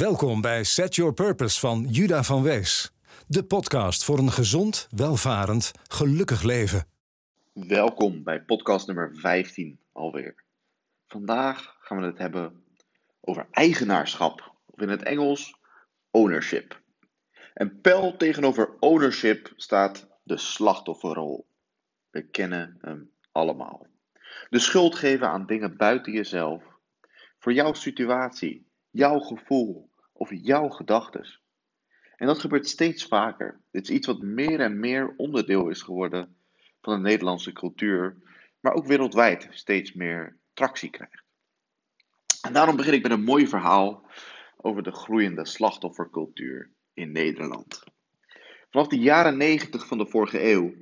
Welkom bij Set Your Purpose van Juda van Wees. De podcast voor een gezond, welvarend, gelukkig leven. Welkom bij podcast nummer 15 alweer. Vandaag gaan we het hebben over eigenaarschap, of in het Engels ownership. En pijl tegenover ownership staat de slachtofferrol. We kennen hem allemaal. De schuld geven aan dingen buiten jezelf. Voor jouw situatie, jouw gevoel of jouw gedachtes. En dat gebeurt steeds vaker. Dit is iets wat meer en meer onderdeel is geworden van de Nederlandse cultuur, maar ook wereldwijd steeds meer tractie krijgt. En daarom begin ik met een mooi verhaal over de groeiende slachtoffercultuur in Nederland. Vanaf de jaren 90 van de vorige eeuw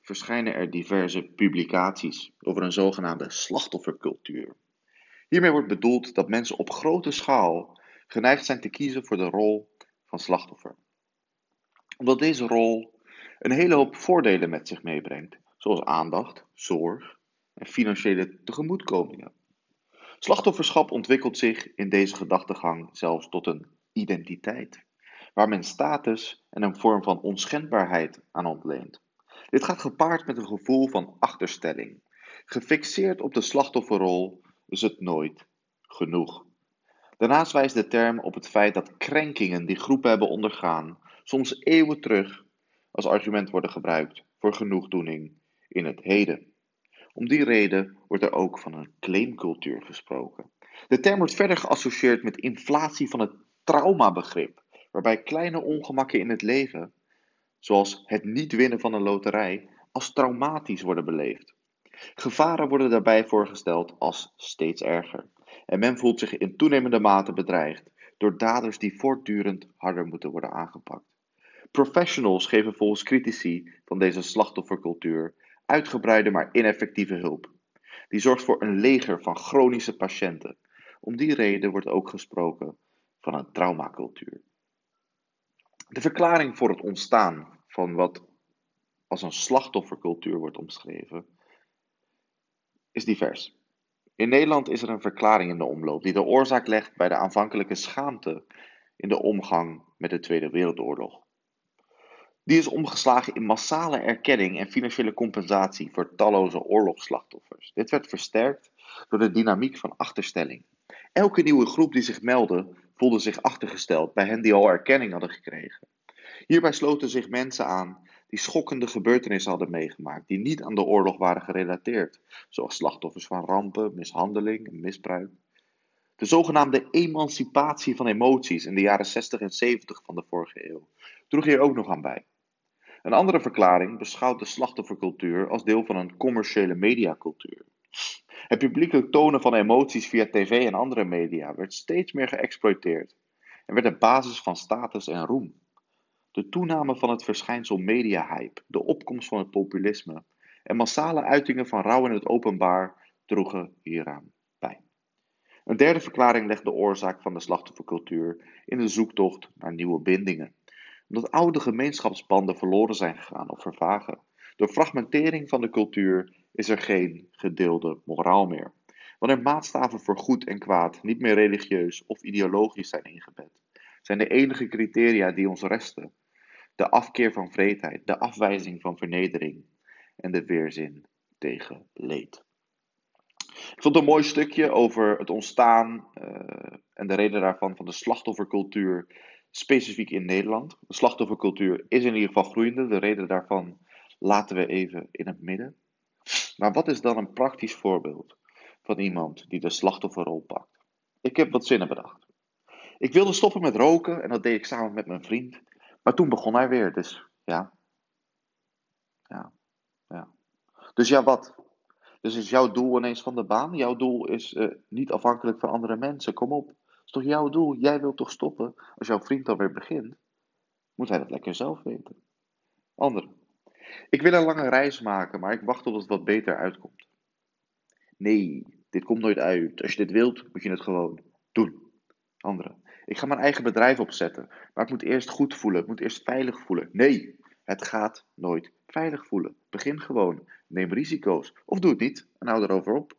verschijnen er diverse publicaties over een zogenaamde slachtoffercultuur. Hiermee wordt bedoeld dat mensen op grote schaal geneigd zijn te kiezen voor de rol van slachtoffer. Omdat deze rol een hele hoop voordelen met zich meebrengt, zoals aandacht, zorg en financiële tegemoetkomingen. Slachtofferschap ontwikkelt zich in deze gedachtegang zelfs tot een identiteit, waar men status en een vorm van onschendbaarheid aan ontleent. Dit gaat gepaard met een gevoel van achterstelling. Gefixeerd op de slachtofferrol is het nooit genoeg. Daarnaast wijst de term op het feit dat krenkingen die groepen hebben ondergaan soms eeuwen terug als argument worden gebruikt voor genoegdoening in het heden. Om die reden wordt er ook van een claimcultuur gesproken. De term wordt verder geassocieerd met inflatie van het traumabegrip, waarbij kleine ongemakken in het leven, zoals het niet winnen van een loterij, als traumatisch worden beleefd. Gevaren worden daarbij voorgesteld als steeds erger. En men voelt zich in toenemende mate bedreigd door daders die voortdurend harder moeten worden aangepakt. Professionals geven volgens critici van deze slachtoffercultuur uitgebreide maar ineffectieve hulp. Die zorgt voor een leger van chronische patiënten. Om die reden wordt ook gesproken van een traumacultuur. De verklaring voor het ontstaan van wat als een slachtoffercultuur wordt omschreven, is divers. In Nederland is er een verklaring in de omloop die de oorzaak legt bij de aanvankelijke schaamte in de omgang met de Tweede Wereldoorlog. Die is omgeslagen in massale erkenning en financiële compensatie voor talloze oorlogsslachtoffers. Dit werd versterkt door de dynamiek van achterstelling. Elke nieuwe groep die zich meldde, voelde zich achtergesteld bij hen die al erkenning hadden gekregen. Hierbij sloten zich mensen aan die schokkende gebeurtenissen hadden meegemaakt, die niet aan de oorlog waren gerelateerd, zoals slachtoffers van rampen, mishandeling en misbruik. De zogenaamde emancipatie van emoties in de jaren 60 en 70 van de vorige eeuw droeg hier ook nog aan bij. Een andere verklaring beschouwt de slachtoffercultuur als deel van een commerciële mediacultuur. Het publiekelijk tonen van emoties via tv en andere media werd steeds meer geëxploiteerd en werd de basis van status en roem. De toename van het verschijnsel media-hype, de opkomst van het populisme en massale uitingen van rouw in het openbaar droegen hieraan bij. Een derde verklaring legt de oorzaak van de slachtoffercultuur in de zoektocht naar nieuwe bindingen omdat oude gemeenschapsbanden verloren zijn gegaan of vervagen. Door fragmentering van de cultuur is er geen gedeelde moraal meer. Wanneer maatstaven voor goed en kwaad niet meer religieus of ideologisch zijn ingebed, zijn de enige criteria die ons resten de afkeer van vreedheid, de afwijzing van vernedering en de weerzin tegen leed. Ik vond een mooi stukje over het ontstaan uh, en de reden daarvan van de slachtoffercultuur specifiek in Nederland. De slachtoffercultuur is in ieder geval groeiende. De reden daarvan laten we even in het midden. Maar wat is dan een praktisch voorbeeld van iemand die de slachtofferrol pakt? Ik heb wat zinnen bedacht. Ik wilde stoppen met roken en dat deed ik samen met mijn vriend. Maar toen begon hij weer, dus ja. Ja, ja. Dus ja, wat? Dus is jouw doel ineens van de baan? Jouw doel is uh, niet afhankelijk van andere mensen. Kom op is toch jouw doel? Jij wilt toch stoppen? Als jouw vriend alweer begint, moet hij dat lekker zelf weten. Andere. Ik wil een lange reis maken, maar ik wacht tot het wat beter uitkomt. Nee, dit komt nooit uit. Als je dit wilt, moet je het gewoon doen. Andere. Ik ga mijn eigen bedrijf opzetten, maar het moet eerst goed voelen. Het moet eerst veilig voelen. Nee, het gaat nooit veilig voelen. Begin gewoon. Neem risico's. Of doe het niet en hou erover op.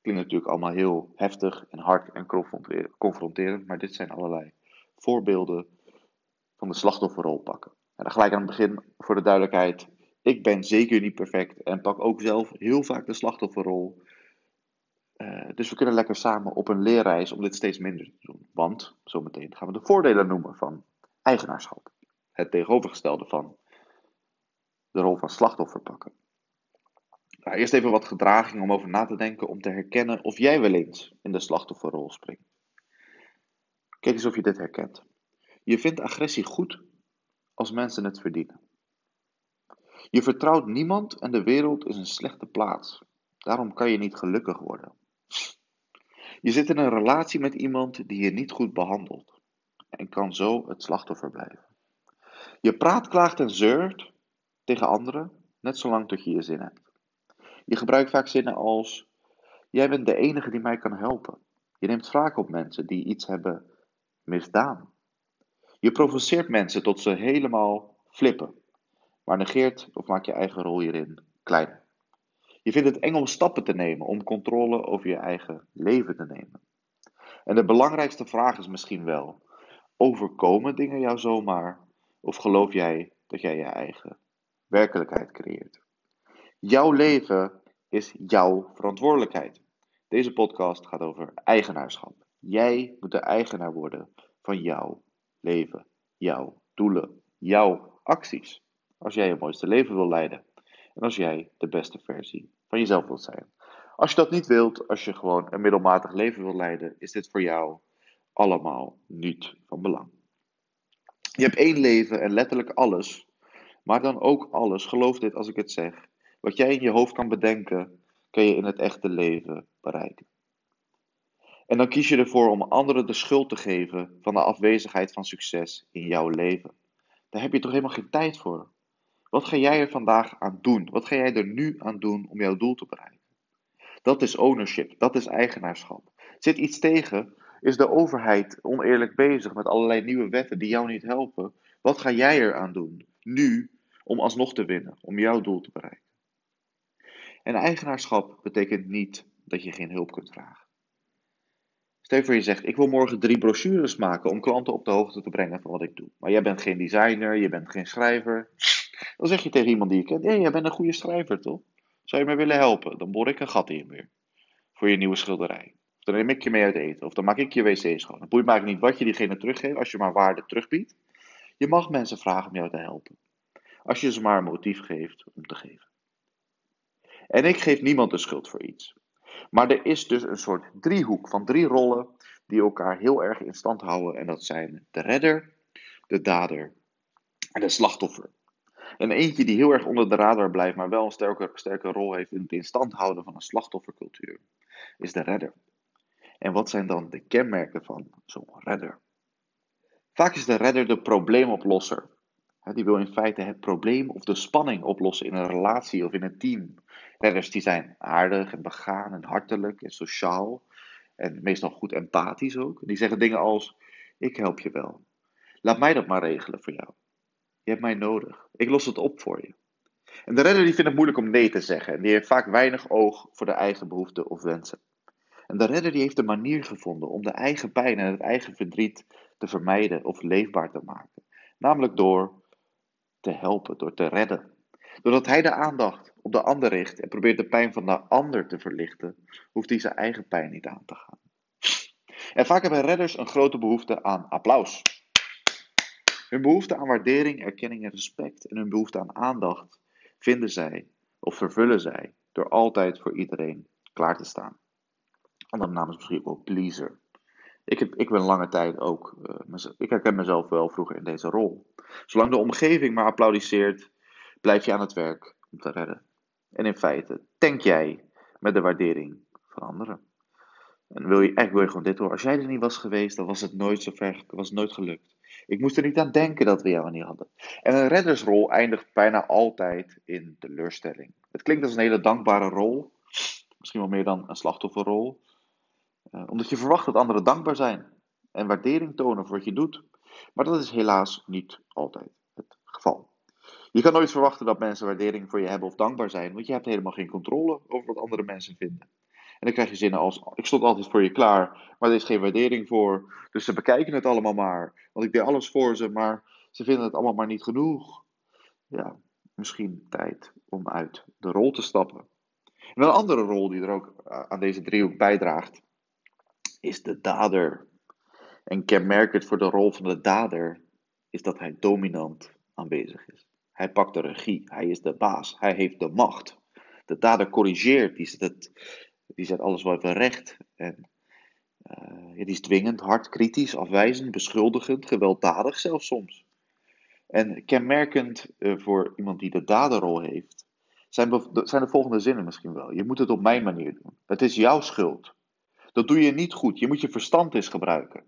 Klinkt natuurlijk allemaal heel heftig en hard en confronterend, maar dit zijn allerlei voorbeelden van de slachtofferrol pakken. En dan gelijk aan het begin voor de duidelijkheid: ik ben zeker niet perfect en pak ook zelf heel vaak de slachtofferrol. Uh, dus we kunnen lekker samen op een leerreis om dit steeds minder te doen. Want zometeen gaan we de voordelen noemen van eigenaarschap. Het tegenovergestelde van de rol van slachtoffer pakken. Nou, eerst even wat gedraging om over na te denken om te herkennen of jij wel eens in de slachtofferrol springt. Kijk eens of je dit herkent. Je vindt agressie goed als mensen het verdienen. Je vertrouwt niemand en de wereld is een slechte plaats. Daarom kan je niet gelukkig worden. Je zit in een relatie met iemand die je niet goed behandelt en kan zo het slachtoffer blijven. Je praat, klaagt en zeurt tegen anderen, net zolang tot je je zin hebt. Je gebruikt vaak zinnen als: Jij bent de enige die mij kan helpen. Je neemt wraak op mensen die iets hebben misdaan. Je provoceert mensen tot ze helemaal flippen, maar negeert of maakt je eigen rol hierin kleiner. Je vindt het eng om stappen te nemen, om controle over je eigen leven te nemen. En de belangrijkste vraag is misschien wel: overkomen dingen jou zomaar? Of geloof jij dat jij je eigen werkelijkheid creëert? Jouw leven is jouw verantwoordelijkheid. Deze podcast gaat over eigenaarschap. Jij moet de eigenaar worden van jouw leven, jouw doelen, jouw acties. Als jij je mooiste leven wil leiden en als jij de beste versie van jezelf wilt zijn. Als je dat niet wilt, als je gewoon een middelmatig leven wilt leiden, is dit voor jou allemaal niet van belang. Je hebt één leven en letterlijk alles, maar dan ook alles, geloof dit als ik het zeg. Wat jij in je hoofd kan bedenken, kan je in het echte leven bereiken. En dan kies je ervoor om anderen de schuld te geven van de afwezigheid van succes in jouw leven. Daar heb je toch helemaal geen tijd voor. Wat ga jij er vandaag aan doen? Wat ga jij er nu aan doen om jouw doel te bereiken? Dat is ownership, dat is eigenaarschap. Zit iets tegen? Is de overheid oneerlijk bezig met allerlei nieuwe wetten die jou niet helpen? Wat ga jij er aan doen nu om alsnog te winnen, om jouw doel te bereiken? En eigenaarschap betekent niet dat je geen hulp kunt vragen. Stel je zegt, ik wil morgen drie brochures maken om klanten op de hoogte te brengen van wat ik doe. Maar jij bent geen designer, je bent geen schrijver. Dan zeg je tegen iemand die je kent, hé, hey, jij bent een goede schrijver toch? Zou je mij willen helpen? Dan boor ik een gat in je muur. Voor je nieuwe schilderij. Of dan neem ik je mee uit eten. Of dan maak ik je wc schoon. Dan boeit me niet wat je diegene teruggeeft, als je maar waarde terugbiedt. Je mag mensen vragen om jou te helpen. Als je ze maar een motief geeft om te geven. En ik geef niemand de schuld voor iets. Maar er is dus een soort driehoek van drie rollen die elkaar heel erg in stand houden. En dat zijn de redder, de dader en de slachtoffer. En eentje die heel erg onder de radar blijft, maar wel een sterke, sterke rol heeft in het in stand houden van een slachtoffercultuur, is de redder. En wat zijn dan de kenmerken van zo'n redder? Vaak is de redder de probleemoplosser. Die wil in feite het probleem of de spanning oplossen in een relatie of in een team. Redders die zijn aardig en begaan en hartelijk en sociaal. En meestal goed empathisch ook. Die zeggen dingen als: Ik help je wel. Laat mij dat maar regelen voor jou. Je hebt mij nodig. Ik los het op voor je. En de redder die vindt het moeilijk om nee te zeggen. En die heeft vaak weinig oog voor de eigen behoeften of wensen. En de redder die heeft een manier gevonden om de eigen pijn en het eigen verdriet te vermijden of leefbaar te maken. Namelijk door te helpen, door te redden. Doordat hij de aandacht op de ander richt en probeert de pijn van de ander te verlichten, hoeft hij zijn eigen pijn niet aan te gaan. En vaak hebben redders een grote behoefte aan applaus. Hun behoefte aan waardering, erkenning en respect en hun behoefte aan aandacht vinden zij of vervullen zij door altijd voor iedereen klaar te staan. Andere naam is misschien ook pleaser. Ik, heb, ik ben lange tijd ook, uh, ik herken mezelf wel vroeger in deze rol. Zolang de omgeving maar applaudisseert, blijf je aan het werk om te redden. En in feite tank jij met de waardering van anderen. En wil je, echt wil je gewoon dit hoor. Als jij er niet was geweest, dan was het nooit zo ver, was het nooit gelukt. Ik moest er niet aan denken dat we jou niet hadden. En een reddersrol eindigt bijna altijd in teleurstelling. Het klinkt als een hele dankbare rol. Misschien wel meer dan een slachtofferrol. Uh, omdat je verwacht dat anderen dankbaar zijn. En waardering tonen voor wat je doet. Maar dat is helaas niet altijd het geval. Je kan nooit verwachten dat mensen waardering voor je hebben of dankbaar zijn, want je hebt helemaal geen controle over wat andere mensen vinden. Dan krijg je zinnen als: Ik stond altijd voor je klaar, maar er is geen waardering voor. Dus ze bekijken het allemaal maar. Want ik deed alles voor ze, maar ze vinden het allemaal maar niet genoeg. Ja, misschien tijd om uit de rol te stappen. En een andere rol die er ook eh, aan deze driehoek bijdraagt, is de dader. En kenmerkend voor de rol van de dader is dat hij dominant aanwezig is. Hij pakt de regie, hij is de baas, hij heeft de macht. De dader corrigeert, die zet, het, die zet alles wel even recht. En uh, die is dwingend, hard, kritisch, afwijzend, beschuldigend, gewelddadig zelfs soms. En kenmerkend uh, voor iemand die de daderrol heeft, zijn, zijn de volgende zinnen misschien wel. Je moet het op mijn manier doen. Het is jouw schuld. Dat doe je niet goed. Je moet je verstand eens gebruiken.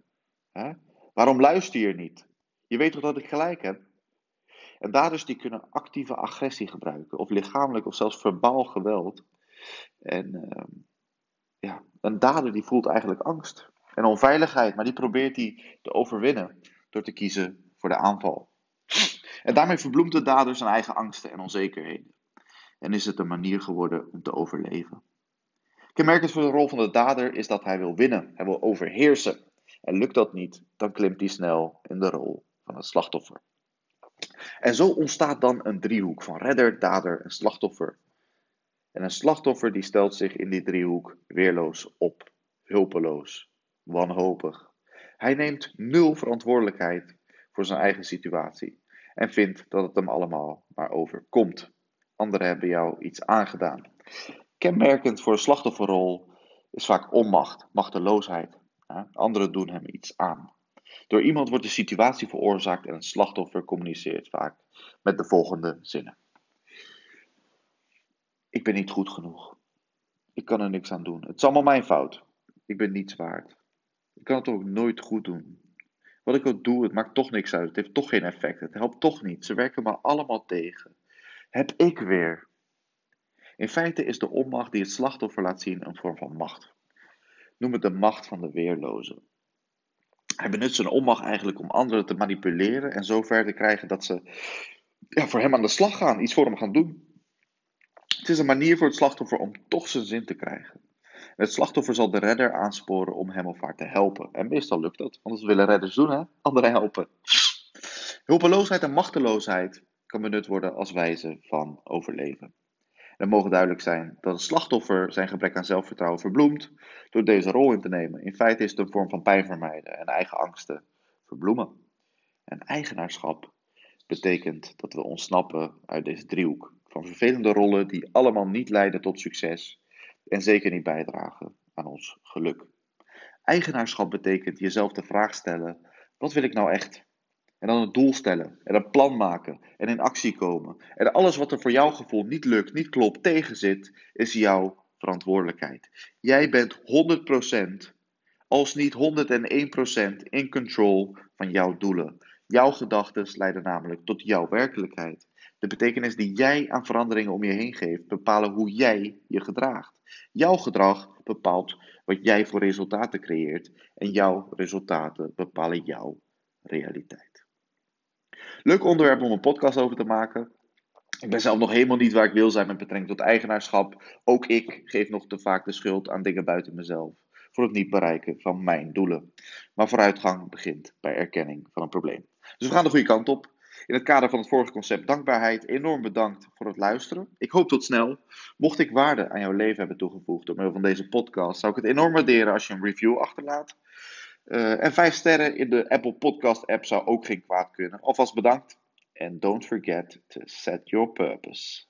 Hè? Waarom luister je niet? Je weet toch dat ik gelijk heb? En daders die kunnen actieve agressie gebruiken, of lichamelijk of zelfs verbaal geweld. En uh, ja, een dader die voelt eigenlijk angst en onveiligheid, maar die probeert hij te overwinnen door te kiezen voor de aanval. En daarmee verbloemt de dader zijn eigen angsten en onzekerheden. En is het een manier geworden om te overleven. Kenmerkend voor de rol van de dader is dat hij wil winnen, hij wil overheersen. En lukt dat niet, dan klimt hij snel in de rol van het slachtoffer. En zo ontstaat dan een driehoek van redder, dader en slachtoffer. En een slachtoffer die stelt zich in die driehoek weerloos op, hulpeloos, wanhopig. Hij neemt nul verantwoordelijkheid voor zijn eigen situatie en vindt dat het hem allemaal maar overkomt. Anderen hebben jou iets aangedaan. Kenmerkend voor de slachtofferrol is vaak onmacht, machteloosheid. Anderen doen hem iets aan. Door iemand wordt de situatie veroorzaakt en het slachtoffer communiceert vaak met de volgende zinnen. Ik ben niet goed genoeg. Ik kan er niks aan doen. Het is allemaal mijn fout. Ik ben niets waard. Ik kan het ook nooit goed doen. Wat ik ook doe, het maakt toch niks uit. Het heeft toch geen effect. Het helpt toch niet. Ze werken me allemaal tegen. Heb ik weer. In feite is de onmacht die het slachtoffer laat zien een vorm van macht. Noem het de macht van de weerloze. Hij benut zijn onmacht eigenlijk om anderen te manipuleren en zo ver te krijgen dat ze ja, voor hem aan de slag gaan, iets voor hem gaan doen. Het is een manier voor het slachtoffer om toch zijn zin te krijgen. Het slachtoffer zal de redder aansporen om hem of haar te helpen. En meestal lukt dat, want dat willen redders doen, hè? anderen helpen. Hulpeloosheid en machteloosheid kan benut worden als wijze van overleven. Het mogen duidelijk zijn dat het slachtoffer zijn gebrek aan zelfvertrouwen verbloemt door deze rol in te nemen. In feite is het een vorm van pijn vermijden en eigen angsten verbloemen. En eigenaarschap betekent dat we ontsnappen uit deze driehoek van vervelende rollen die allemaal niet leiden tot succes en zeker niet bijdragen aan ons geluk. Eigenaarschap betekent jezelf de vraag stellen: wat wil ik nou echt? En dan een doel stellen en een plan maken en in actie komen. En alles wat er voor jouw gevoel niet lukt, niet klopt, tegenzit, is jouw verantwoordelijkheid. Jij bent 100%, als niet 101% in control van jouw doelen. Jouw gedachten leiden namelijk tot jouw werkelijkheid. De betekenis die jij aan veranderingen om je heen geeft, bepalen hoe jij je gedraagt. Jouw gedrag bepaalt wat jij voor resultaten creëert en jouw resultaten bepalen jouw realiteit. Leuk onderwerp om een podcast over te maken. Ik ben zelf nog helemaal niet waar ik wil zijn met betrekking tot eigenaarschap. Ook ik geef nog te vaak de schuld aan dingen buiten mezelf. Voor het niet bereiken van mijn doelen. Maar vooruitgang begint bij erkenning van een probleem. Dus we gaan de goede kant op. In het kader van het vorige concept dankbaarheid, enorm bedankt voor het luisteren. Ik hoop tot snel. Mocht ik waarde aan jouw leven hebben toegevoegd door middel van deze podcast, zou ik het enorm waarderen als je een review achterlaat. Uh, en vijf sterren in de Apple Podcast app zou ook geen kwaad kunnen. Alvast bedankt. And don't forget to set your purpose.